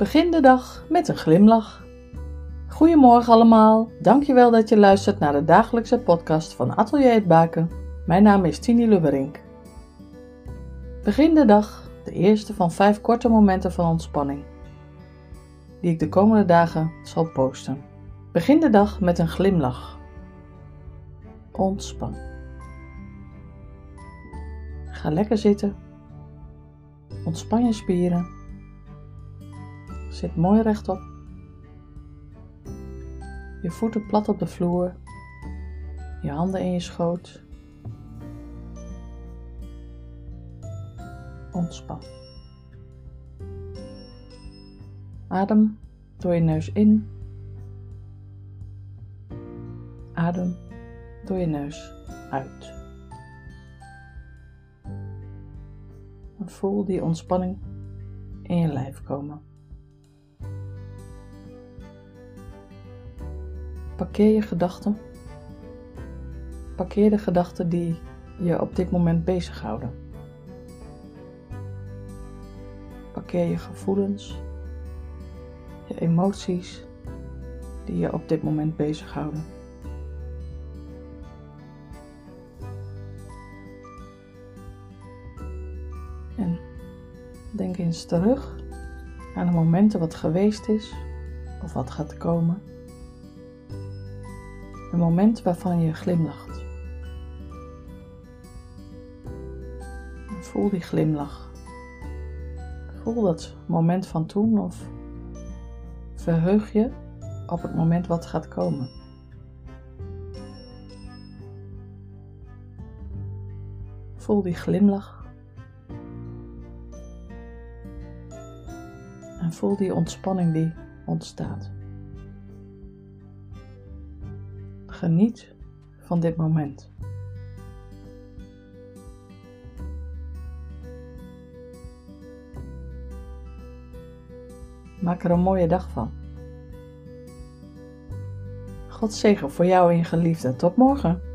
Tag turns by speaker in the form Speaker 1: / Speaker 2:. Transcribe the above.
Speaker 1: Begin de dag met een glimlach. Goedemorgen allemaal. Dankjewel dat je luistert naar de dagelijkse podcast van Atelier het Baken. Mijn naam is Tini Lubberink. Begin de dag, de eerste van vijf korte momenten van ontspanning, die ik de komende dagen zal posten. Begin de dag met een glimlach. Ontspan. Ga lekker zitten. Ontspan je spieren. Zit mooi rechtop. Je voeten plat op de vloer. Je handen in je schoot. Ontspan. Adem door je neus in. Adem door je neus uit. En voel die ontspanning in je lijf komen. Parkeer je gedachten. Parkeer de gedachten die je op dit moment bezighouden. Parkeer je gevoelens, je emoties die je op dit moment bezighouden. En denk eens terug aan de momenten wat geweest is of wat gaat komen. Een moment waarvan je glimlacht. Voel die glimlach. Voel dat moment van toen of verheug je op het moment wat gaat komen. Voel die glimlach. En voel die ontspanning die ontstaat. Geniet van dit moment. Maak er een mooie dag van. God zegen voor jou en geliefde. Tot morgen.